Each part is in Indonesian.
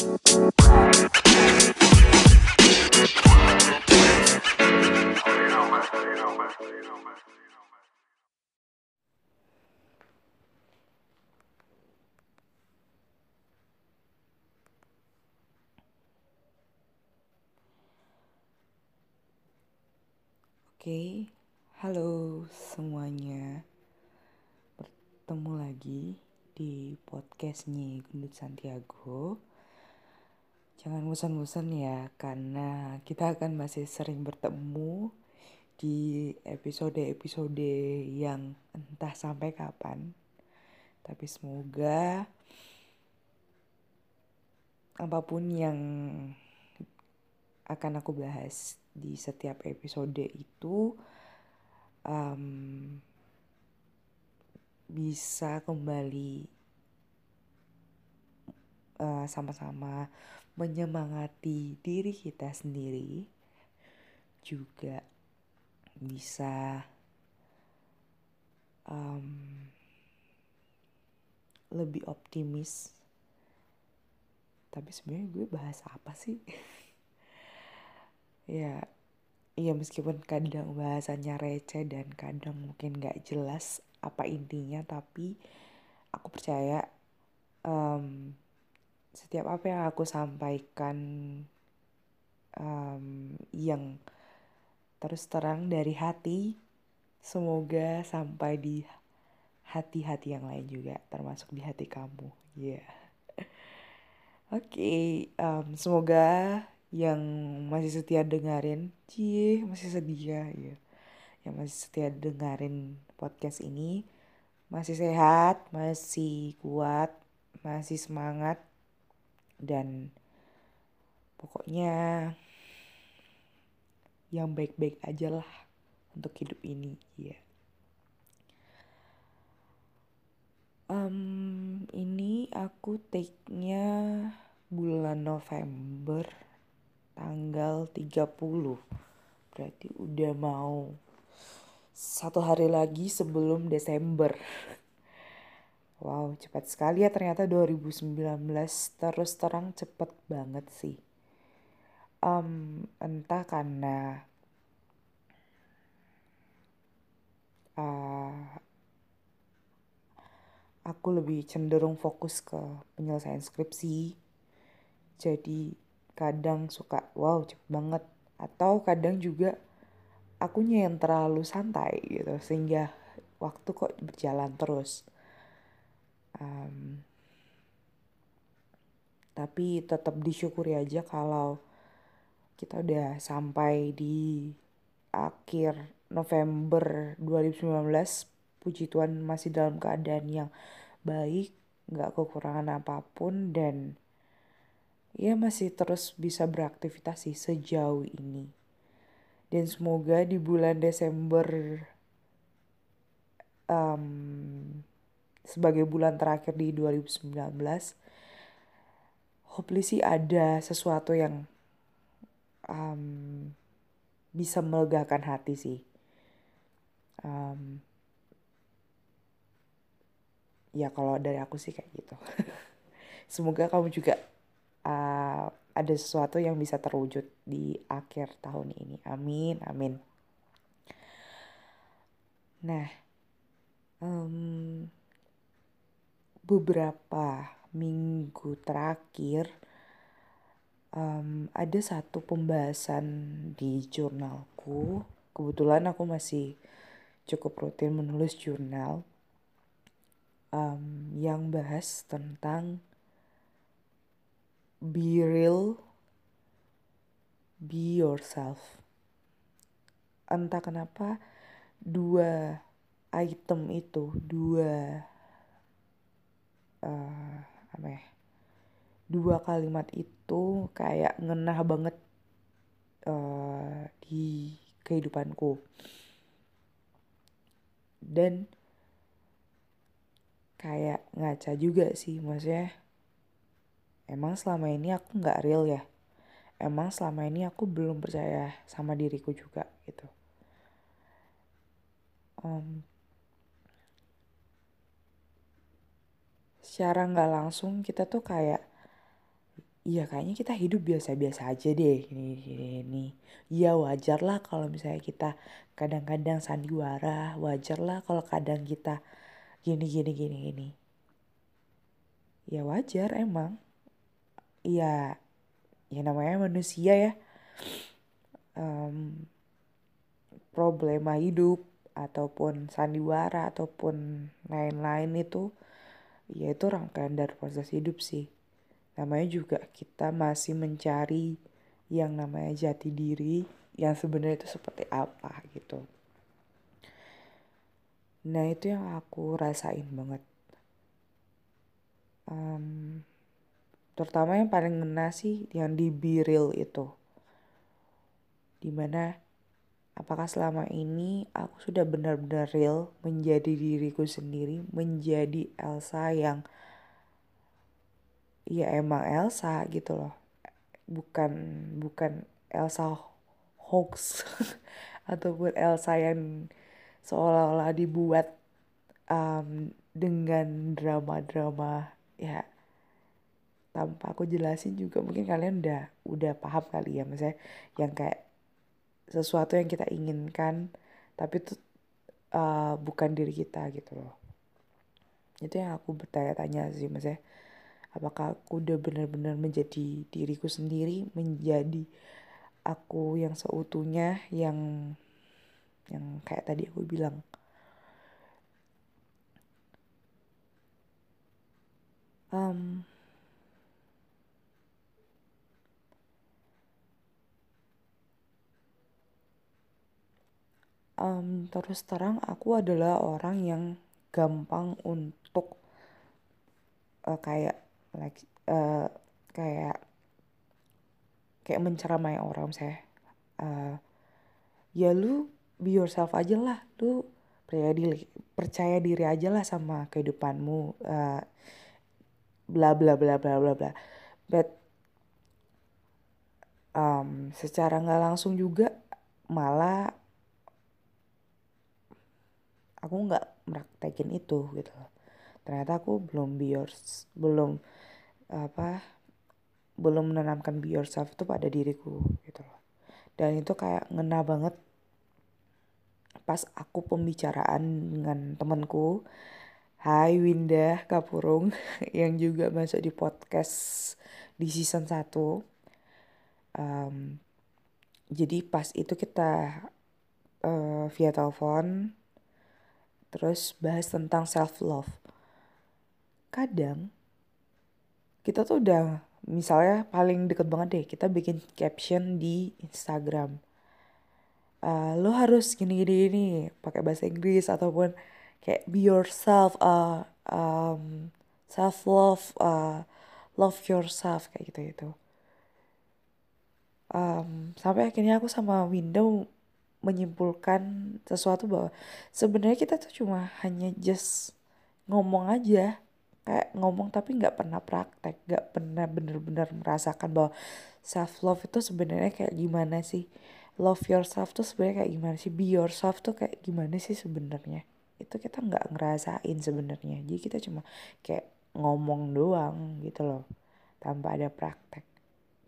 Oke, halo semuanya. Bertemu lagi di podcastnya Gendut Santiago. Jangan bosan-bosan ya, karena kita akan masih sering bertemu di episode-episode yang entah sampai kapan. Tapi semoga apa pun yang akan aku bahas di setiap episode itu um, bisa kembali sama sama-sama menyemangati diri kita sendiri juga bisa um, lebih optimis. Tapi sebenarnya gue bahas apa sih? Ya iya meskipun kadang bahasanya receh dan kadang mungkin gak jelas apa intinya tapi aku percaya um, setiap apa yang aku sampaikan um, yang terus terang dari hati semoga sampai di hati-hati yang lain juga termasuk di hati kamu ya yeah. oke okay, um, semoga yang masih setia dengerin cie masih setia ya yang masih setia dengerin podcast ini masih sehat masih kuat masih semangat dan pokoknya yang baik-baik aja lah untuk hidup ini ya um, ini aku take-nya bulan November tanggal 30 berarti udah mau satu hari lagi sebelum Desember wow cepat sekali ya ternyata 2019 terus terang cepet banget sih. Um, entah karena uh, aku lebih cenderung fokus ke penyelesaian skripsi. Jadi kadang suka wow cepet banget. Atau kadang juga akunya yang terlalu santai gitu sehingga waktu kok berjalan terus um, tapi tetap disyukuri aja kalau kita udah sampai di akhir November 2019 puji Tuhan masih dalam keadaan yang baik nggak kekurangan apa pun dan ia masih terus bisa beraktivitas sih sejauh ini. Dan semoga di bulan Desember um, sebagai bulan terakhir di 2019 hopefully sih ada sesuatu yang um, bisa melegakan hati sih. Um, ya kalau dari aku sih kayak gitu. Semoga kamu juga uh, ada sesuatu yang bisa terwujud di akhir tahun ini. Amin, amin. Nah, um, beberapa minggu terakhir um, ada satu pembahasan di jurnalku. Kebetulan aku masih cukup rutin menulis jurnal um, yang bahas tentang be real, be yourself. Entah kenapa dua item itu, dua uh, apa ya? Dua kalimat itu kayak ngenah banget uh, di kehidupanku. Dan kayak ngaca juga sih maksudnya emang selama ini aku nggak real ya emang selama ini aku belum percaya sama diriku juga gitu um, secara nggak langsung kita tuh kayak iya kayaknya kita hidup biasa-biasa aja deh ini ini ya wajar lah kalau misalnya kita kadang-kadang sandiwara wajar lah kalau kadang kita gini gini gini gini. Ya wajar emang. Ya ya namanya manusia ya. Um, problema hidup ataupun sandiwara ataupun lain-lain itu ya itu rangkaian dari proses hidup sih. Namanya juga kita masih mencari yang namanya jati diri yang sebenarnya itu seperti apa gitu. Nah itu yang aku rasain banget. Um, terutama yang paling ngena sih yang di biril itu. Di mana apakah selama ini aku sudah benar-benar real menjadi diriku sendiri menjadi Elsa yang ya emang Elsa gitu loh. Bukan bukan Elsa hoax ataupun Elsa yang seolah-olah dibuat um, dengan drama-drama ya. Tanpa aku jelasin juga mungkin kalian udah udah paham kali ya misalnya yang kayak sesuatu yang kita inginkan tapi itu uh, bukan diri kita gitu loh. Itu yang aku bertanya-tanya sih misalnya apakah aku udah benar-benar menjadi diriku sendiri menjadi aku yang seutuhnya yang yang kayak tadi aku bilang? Um, um, terus terang aku adalah orang yang gampang untuk uh, kayak like uh, kayak kayak menceramai orang saya uh, ya lu be yourself aja lah. Lu percaya diri percaya diri aja lah sama kehidupanmu. Uh, bla bla bla bla bla bla. But um, secara nggak langsung juga malah aku nggak meraktekin itu gitu ternyata aku belum be yours, belum apa belum menanamkan be yourself itu pada diriku gitu loh. Dan itu kayak ngena banget. Pas aku pembicaraan dengan temanku Hai Winda Kapurung yang juga masuk di podcast di season 1 um, jadi pas itu kita uh, via telepon terus bahas tentang self love kadang kita tuh udah misalnya paling deket banget deh kita bikin caption di Instagram. Uh, lo harus gini gini gini pakai bahasa Inggris ataupun kayak be yourself uh, um, self love uh, love yourself kayak gitu gitu um, sampai akhirnya aku sama Window menyimpulkan sesuatu bahwa sebenarnya kita tuh cuma hanya just ngomong aja. Kayak ngomong tapi nggak pernah praktek nggak pernah bener-bener merasakan bahwa self love itu sebenarnya kayak gimana sih? Love yourself tuh sebenarnya kayak gimana sih? Be yourself tuh kayak gimana sih sebenarnya? Itu kita nggak ngerasain sebenarnya. Jadi kita cuma kayak ngomong doang gitu loh tanpa ada praktek.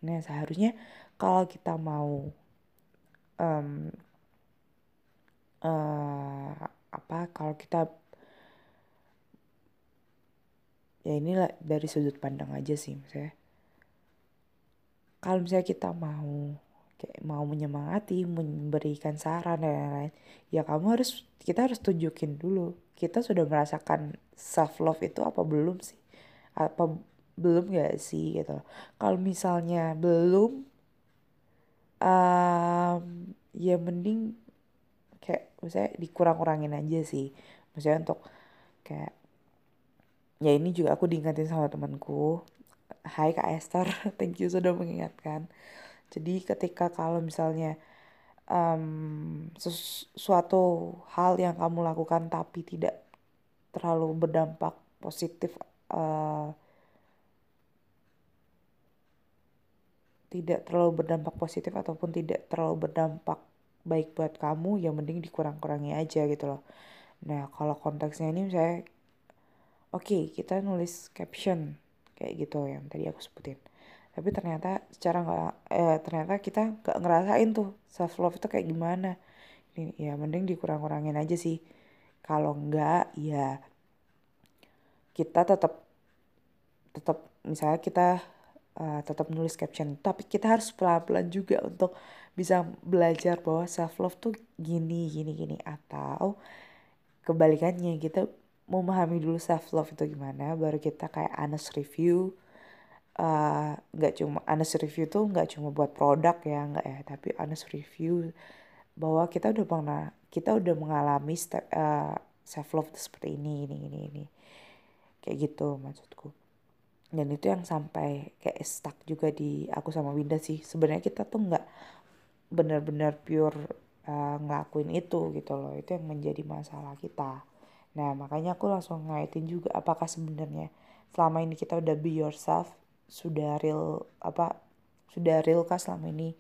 Nah seharusnya kalau kita mau um, uh, apa kalau kita ya inilah dari sudut pandang aja sih misalnya kalau misalnya kita mau kayak mau menyemangati memberikan saran dan lain-lain ya kamu harus kita harus tunjukin dulu kita sudah merasakan self love itu apa belum sih? Apa belum gak sih gitu kalau misalnya belum um, ya mending misalnya dikurang-kurangin aja sih. Misalnya untuk kayak ya ini juga aku diingatin sama temanku. Hai Kak Esther thank you sudah mengingatkan. Jadi ketika kalau misalnya um, sesuatu hal yang kamu lakukan tapi tidak terlalu berdampak positif uh, tidak terlalu berdampak positif ataupun tidak terlalu berdampak baik buat kamu ya mending dikurang-kurangi aja gitu loh. Nah kalau konteksnya ini misalnya oke okay, kita nulis caption kayak gitu yang tadi aku sebutin. Tapi ternyata secara nggak eh, ternyata kita nggak ngerasain tuh self love itu kayak gimana. Ini ya mending dikurang-kurangin aja sih. Kalau enggak ya kita tetap tetap misalnya kita uh, tetap nulis caption. Tapi kita harus pelan-pelan juga untuk bisa belajar bahwa self love tuh gini gini gini. Atau kebalikannya kita memahami dulu self love itu gimana baru kita kayak honest review. Uh, nggak uh, cuma honest review tuh nggak cuma buat produk ya nggak ya. Tapi honest review bahwa kita udah pernah kita udah mengalami step uh, self love seperti ini ini ini ini. Kayak gitu maksudku. Dan itu yang sampai kayak stuck juga di aku sama Winda sih. Sebenarnya kita tuh nggak benar-benar pure uh, ngelakuin itu gitu loh. Itu yang menjadi masalah kita. Nah makanya aku langsung ngaitin juga apakah sebenarnya selama ini kita udah be yourself sudah real apa sudah real kah selama ini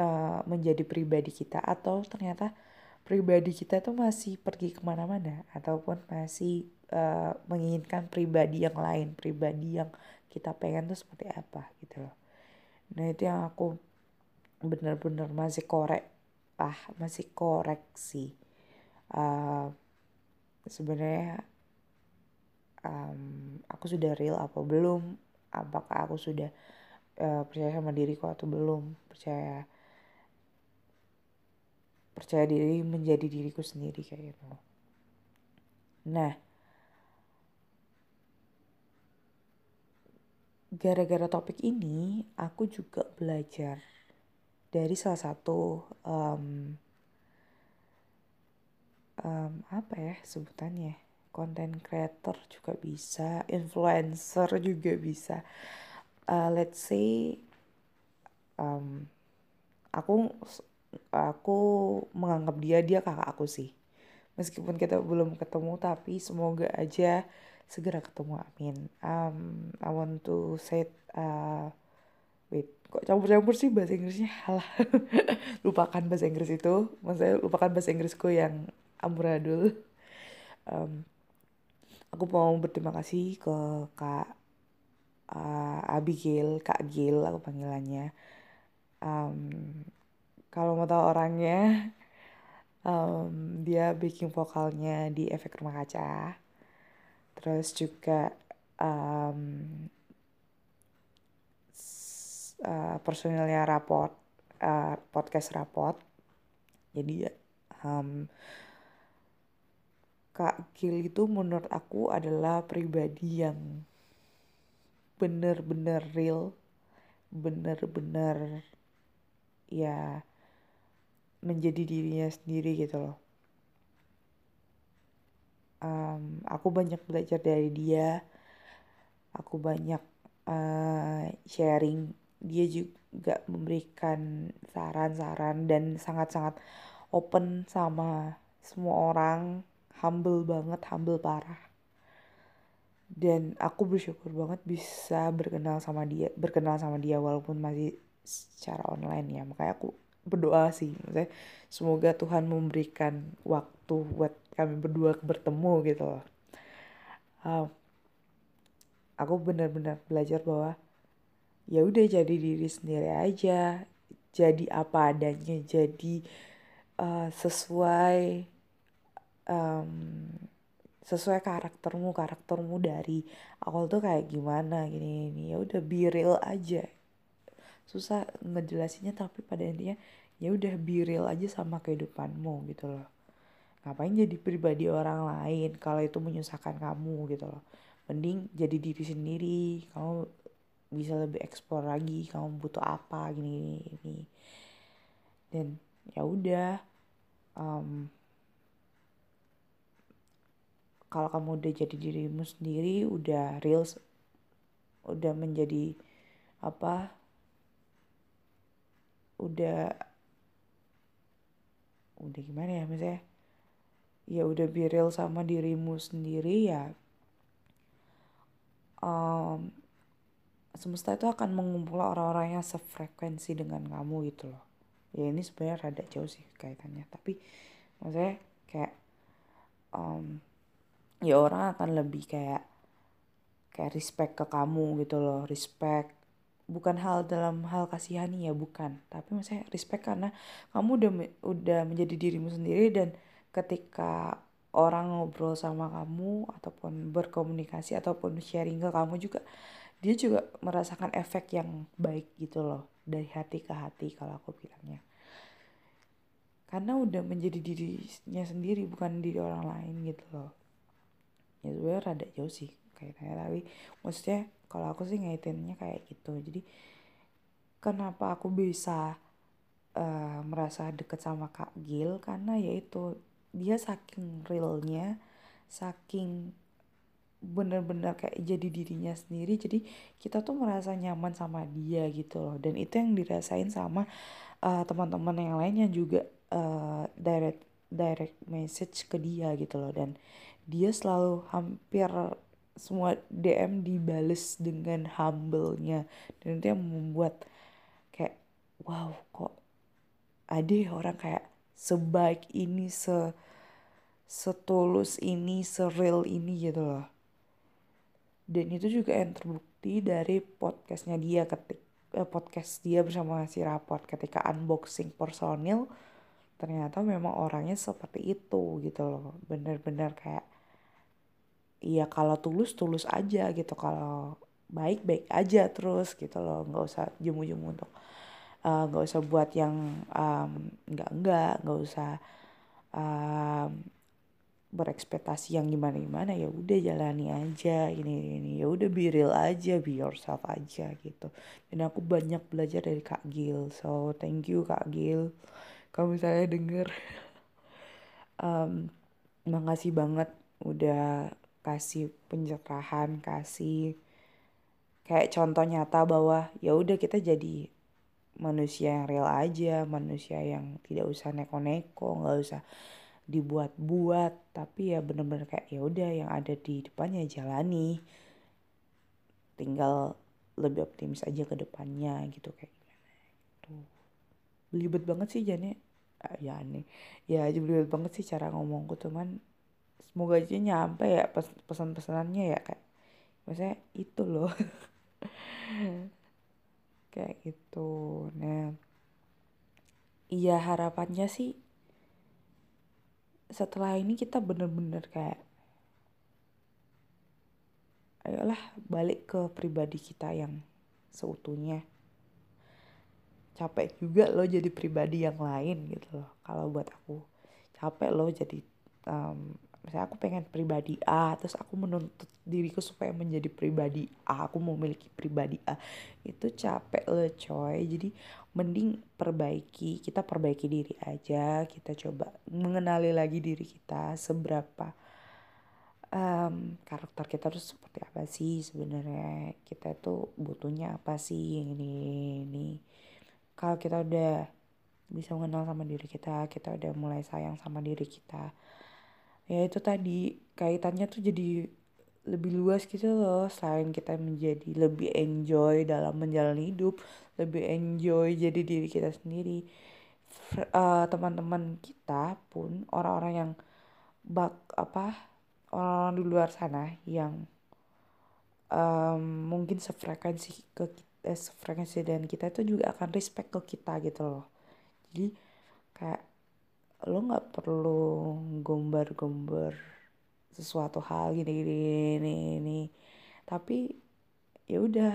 uh, menjadi pribadi kita? Atau ternyata pribadi kita tuh masih pergi ke mana-mana? Ataupun masih uh, menginginkan pribadi yang lain pribadi yang kita pengen tuh seperti apa gitu loh. Nah itu yang aku bener-bener masih korek ah masih koreksi uh, sebenarnya um, aku sudah real apa belum? Apakah aku sudah uh, percaya sama diriku atau belum? Percaya percaya diri menjadi diriku sendiri kayak gitu. Nah gara-gara topik ini aku juga belajar dari salah satu um, um, apa ya sebutannya content creator juga bisa, influencer juga bisa. Uh, let's say um, aku aku menganggap dia dia kakak aku sih. Meskipun kita belum ketemu tapi semoga aja segera ketemu amin. Um, I want to say uh, wait kok campur-campur sih bahasa Inggrisnya? Halah. Lupakan bahasa Inggris itu. Maksudnya lupakan bahasa Inggrisku yang amburadul. Um, aku mau berterima kasih ke kak uh, Abigail kak Gil aku panggilannya. Um, kalau mau tahu orangnya um, dia bikin vokalnya di efek rumah kaca. Terus juga um, uh, personilnya raport uh, podcast raport jadi um, Kak Gil itu menurut aku adalah pribadi yang bener-bener real, bener-bener ya menjadi dirinya sendiri gitu loh. Um, aku banyak belajar dari dia, aku banyak uh, sharing. Dia juga memberikan saran-saran dan sangat-sangat open sama semua orang humble banget humble parah. Dan aku bersyukur banget bisa berkenal sama dia berkenal sama dia walaupun masih secara online ya. Makanya aku berdoa sih maksudnya semoga Tuhan memberikan waktu buat kami berdua bertemu gitu loh. Uh, aku benar-benar belajar bahwa ya udah jadi diri sendiri aja. Jadi apa adanya jadi uh, sesuai um, sesuai karaktermu. Karaktermu dari awal tuh kayak gimana gini ini ya udah be real aja. Susah ngejelasinnya tapi pada intinya ya udah be real aja sama kehidupanmu gitu loh. Ngapain jadi pribadi orang lain kalau itu menyusahkan kamu gitu loh. Mending jadi diri sendiri. Kamu bisa lebih eksplor lagi kamu butuh apa gini gini, dan ya udah um, kalau kamu udah jadi dirimu sendiri udah real udah menjadi apa udah udah gimana ya misalnya ya udah be real sama dirimu sendiri ya um, semesta itu akan mengumpul orang-orang yang sefrekuensi dengan kamu gitu loh. Ya ini sebenarnya rada jauh sih kaitannya. Tapi maksudnya kayak um, ya orang akan lebih kayak kayak respect ke kamu gitu loh. Respect bukan hal dalam hal kasihani ya bukan. Tapi maksudnya respect karena kamu udah udah menjadi dirimu sendiri dan ketika orang ngobrol sama kamu ataupun berkomunikasi ataupun sharing ke kamu juga dia juga merasakan efek yang baik gitu loh dari hati ke hati kalau aku bilangnya. Karena udah menjadi dirinya sendiri bukan diri orang lain gitu loh. Ya sebenarnya rada jauh sih kayaknya tapi maksudnya kalau aku sih ngaitinnya kayak gitu. Jadi kenapa aku bisa uh, merasa deket sama Kak Gil? Karena yaitu dia saking realnya saking bener-bener kayak jadi dirinya sendiri jadi kita tuh merasa nyaman sama dia gitu loh. Dan itu yang dirasain sama uh, teman-teman yang lain yang juga uh, direct direct message ke dia gitu loh. Dan dia selalu hampir semua DM dibales dengan humble-nya. Dan itu yang membuat kayak wow kok ada ya orang kayak sebaik ini se setulus ini seril ini gitu loh dan itu juga yang terbukti dari podcastnya dia ketik eh, podcast dia bersama si raport ketika unboxing personil ternyata memang orangnya seperti itu gitu loh. Bener-bener kayak iya kalau tulus tulus aja gitu kalau baik baik aja terus gitu loh. Nggak usah jemu-jemu untuk uh, nggak usah buat yang um, nggak nggak nggak usah um, berekspektasi yang gimana gimana ya udah jalani aja ini ini ya udah be real aja be yourself aja gitu. Dan aku banyak belajar dari kak Gil. So thank you kak Gil. Kalau misalnya denger um, makasih banget udah kasih pencerahan kasih kayak contoh nyata bahwa ya udah kita jadi manusia yang real aja manusia yang tidak usah neko-neko nggak usah dibuat-buat tapi ya bener-bener kayak ya udah yang ada di depannya jalani. Tinggal lebih optimis aja ke depannya gitu kayak gimana tuh belibet banget sih jane ah, ya aneh. Ya belibet banget sih cara ngomongku cuman semoga aja nyampe ya pesan-pesanannya ya kayak maksudnya itu loh. Kayak gitu. Nah iya harapannya sih setelah ini kita bener-bener kayak ayolah balik ke pribadi kita yang seutuhnya. Capek juga lo jadi pribadi yang lain gitu loh. Kalau buat aku capek lo jadi um, misalnya aku pengen pribadi A terus aku menuntut diriku supaya menjadi pribadi A aku mau memiliki pribadi A. Itu capek loh coy. Jadi mending perbaiki kita perbaiki diri aja. Kita coba mengenali lagi diri kita seberapa um, karakter kita tuh seperti apa sih sebenarnya. Kita tuh butuhnya apa sih? Ini ini. Kalau kita udah bisa mengenal sama diri kita kita udah mulai sayang sama diri kita ya itu tadi kaitannya tuh jadi lebih luas gitu loh. Selain kita menjadi lebih enjoy dalam menjalani hidup lebih enjoy jadi diri kita sendiri. Uh, teman-teman kita pun orang-orang yang bak apa orang, -orang di luar sana yang um, mungkin sefrekuensi ke kita, eh, sefrekuensi dan kita itu juga akan respect ke kita gitu loh. Jadi kayak lo nggak perlu gombar-gombar sesuatu hal gini gini ini ini tapi ya udah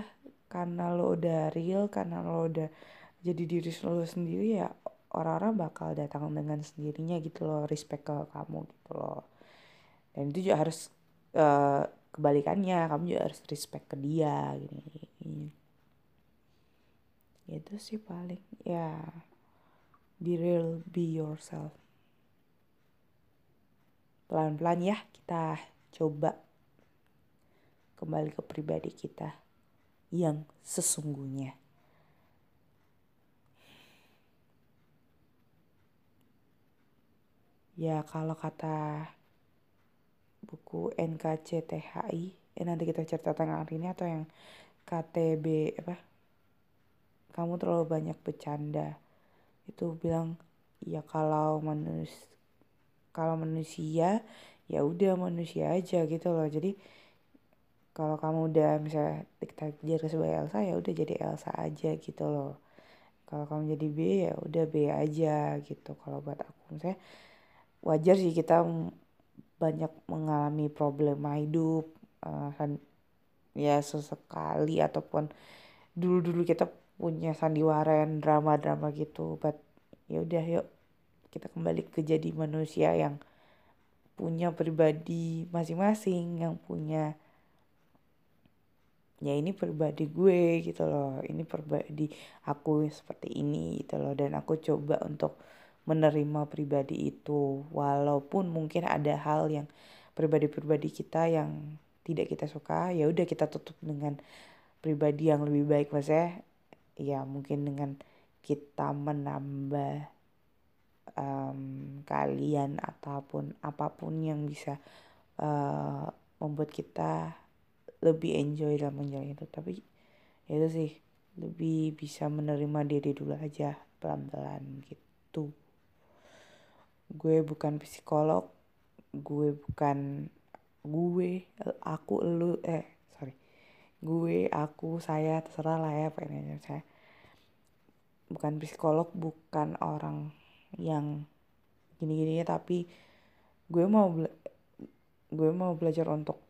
karena lo udah real karena lo udah jadi diri lo sendiri ya orang-orang bakal datang dengan sendirinya gitu loh respect ke kamu gitu loh. Dan itu juga harus uh, kebalikannya kamu juga harus respect ke dia gini, gini. itu sih paling ya be real be yourself. Pelan-pelan ya kita coba kembali ke pribadi kita yang sesungguhnya. Ya kalau kata buku NKCTHI ya nanti kita cerita tentang hari ini atau yang KTB apa? Kamu terlalu banyak bercanda itu bilang ya kalau manusia kalau manusia ya udah manusia aja gitu loh. Jadi kalau kamu udah misalnya ditakdir sebagai Elsa ya udah jadi Elsa aja gitu loh. Kalau kamu jadi B ya udah B aja gitu. Kalau buat aku misalnya wajar sih kita banyak mengalami problema hidup uh, ya sesekali ataupun dulu-dulu kita punya sandiwara yang drama-drama gitu but ya udah yuk kita kembali ke jadi manusia yang punya pribadi masing-masing yang punya ya ini pribadi gue gitu loh. Ini pribadi aku seperti ini gitu loh. Dan aku coba untuk menerima pribadi itu walaupun mungkin ada hal yang pribadi-pribadi kita yang tidak kita suka ya udah kita tutup dengan pribadi yang lebih baik maksudnya ya mungkin dengan kita menambah um, kalian ataupun apa pun yang bisa uh, membuat kita lebih enjoy dalam menjalani itu tapi ya itu sih lebih bisa menerima diri dulu aja pelan-pelan gitu. Gue bukan psikolog gue bukan gue aku lu eh sorry gue aku saya terserah lah ya pengennya saya bukan psikolog bukan orang yang gini-gini tapi gue mau gue mau belajar untuk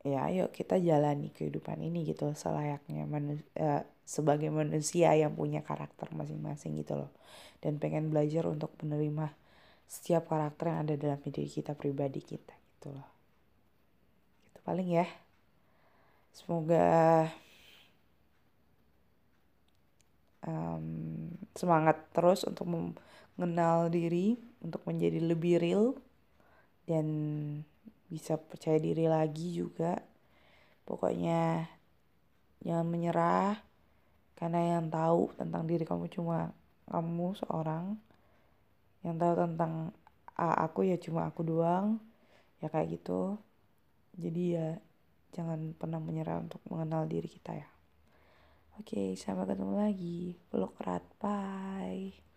ya ayo kita jalani kehidupan ini gitu selayaknya manusia, eh, sebagai manusia yang punya karakter masing-masing gitu loh. Dan pengen belajar untuk menerima setiap karakter yang ada dalam diri kita pribadi kita gitu loh. Itu paling ya semoga um, semangat terus untuk mengenal diri untuk menjadi lebih real dan bisa percaya diri lagi juga. Pokoknya jangan menyerah karena yang tahu tentang diri kamu cuma kamu seorang. Yang tahu tentang aku ya cuma aku doang ya kayak gitu. Jadi ya jangan pernah menyerah untuk mengenal diri kita ya. Oke sampai ketemu lagi. Peluk erat. Bye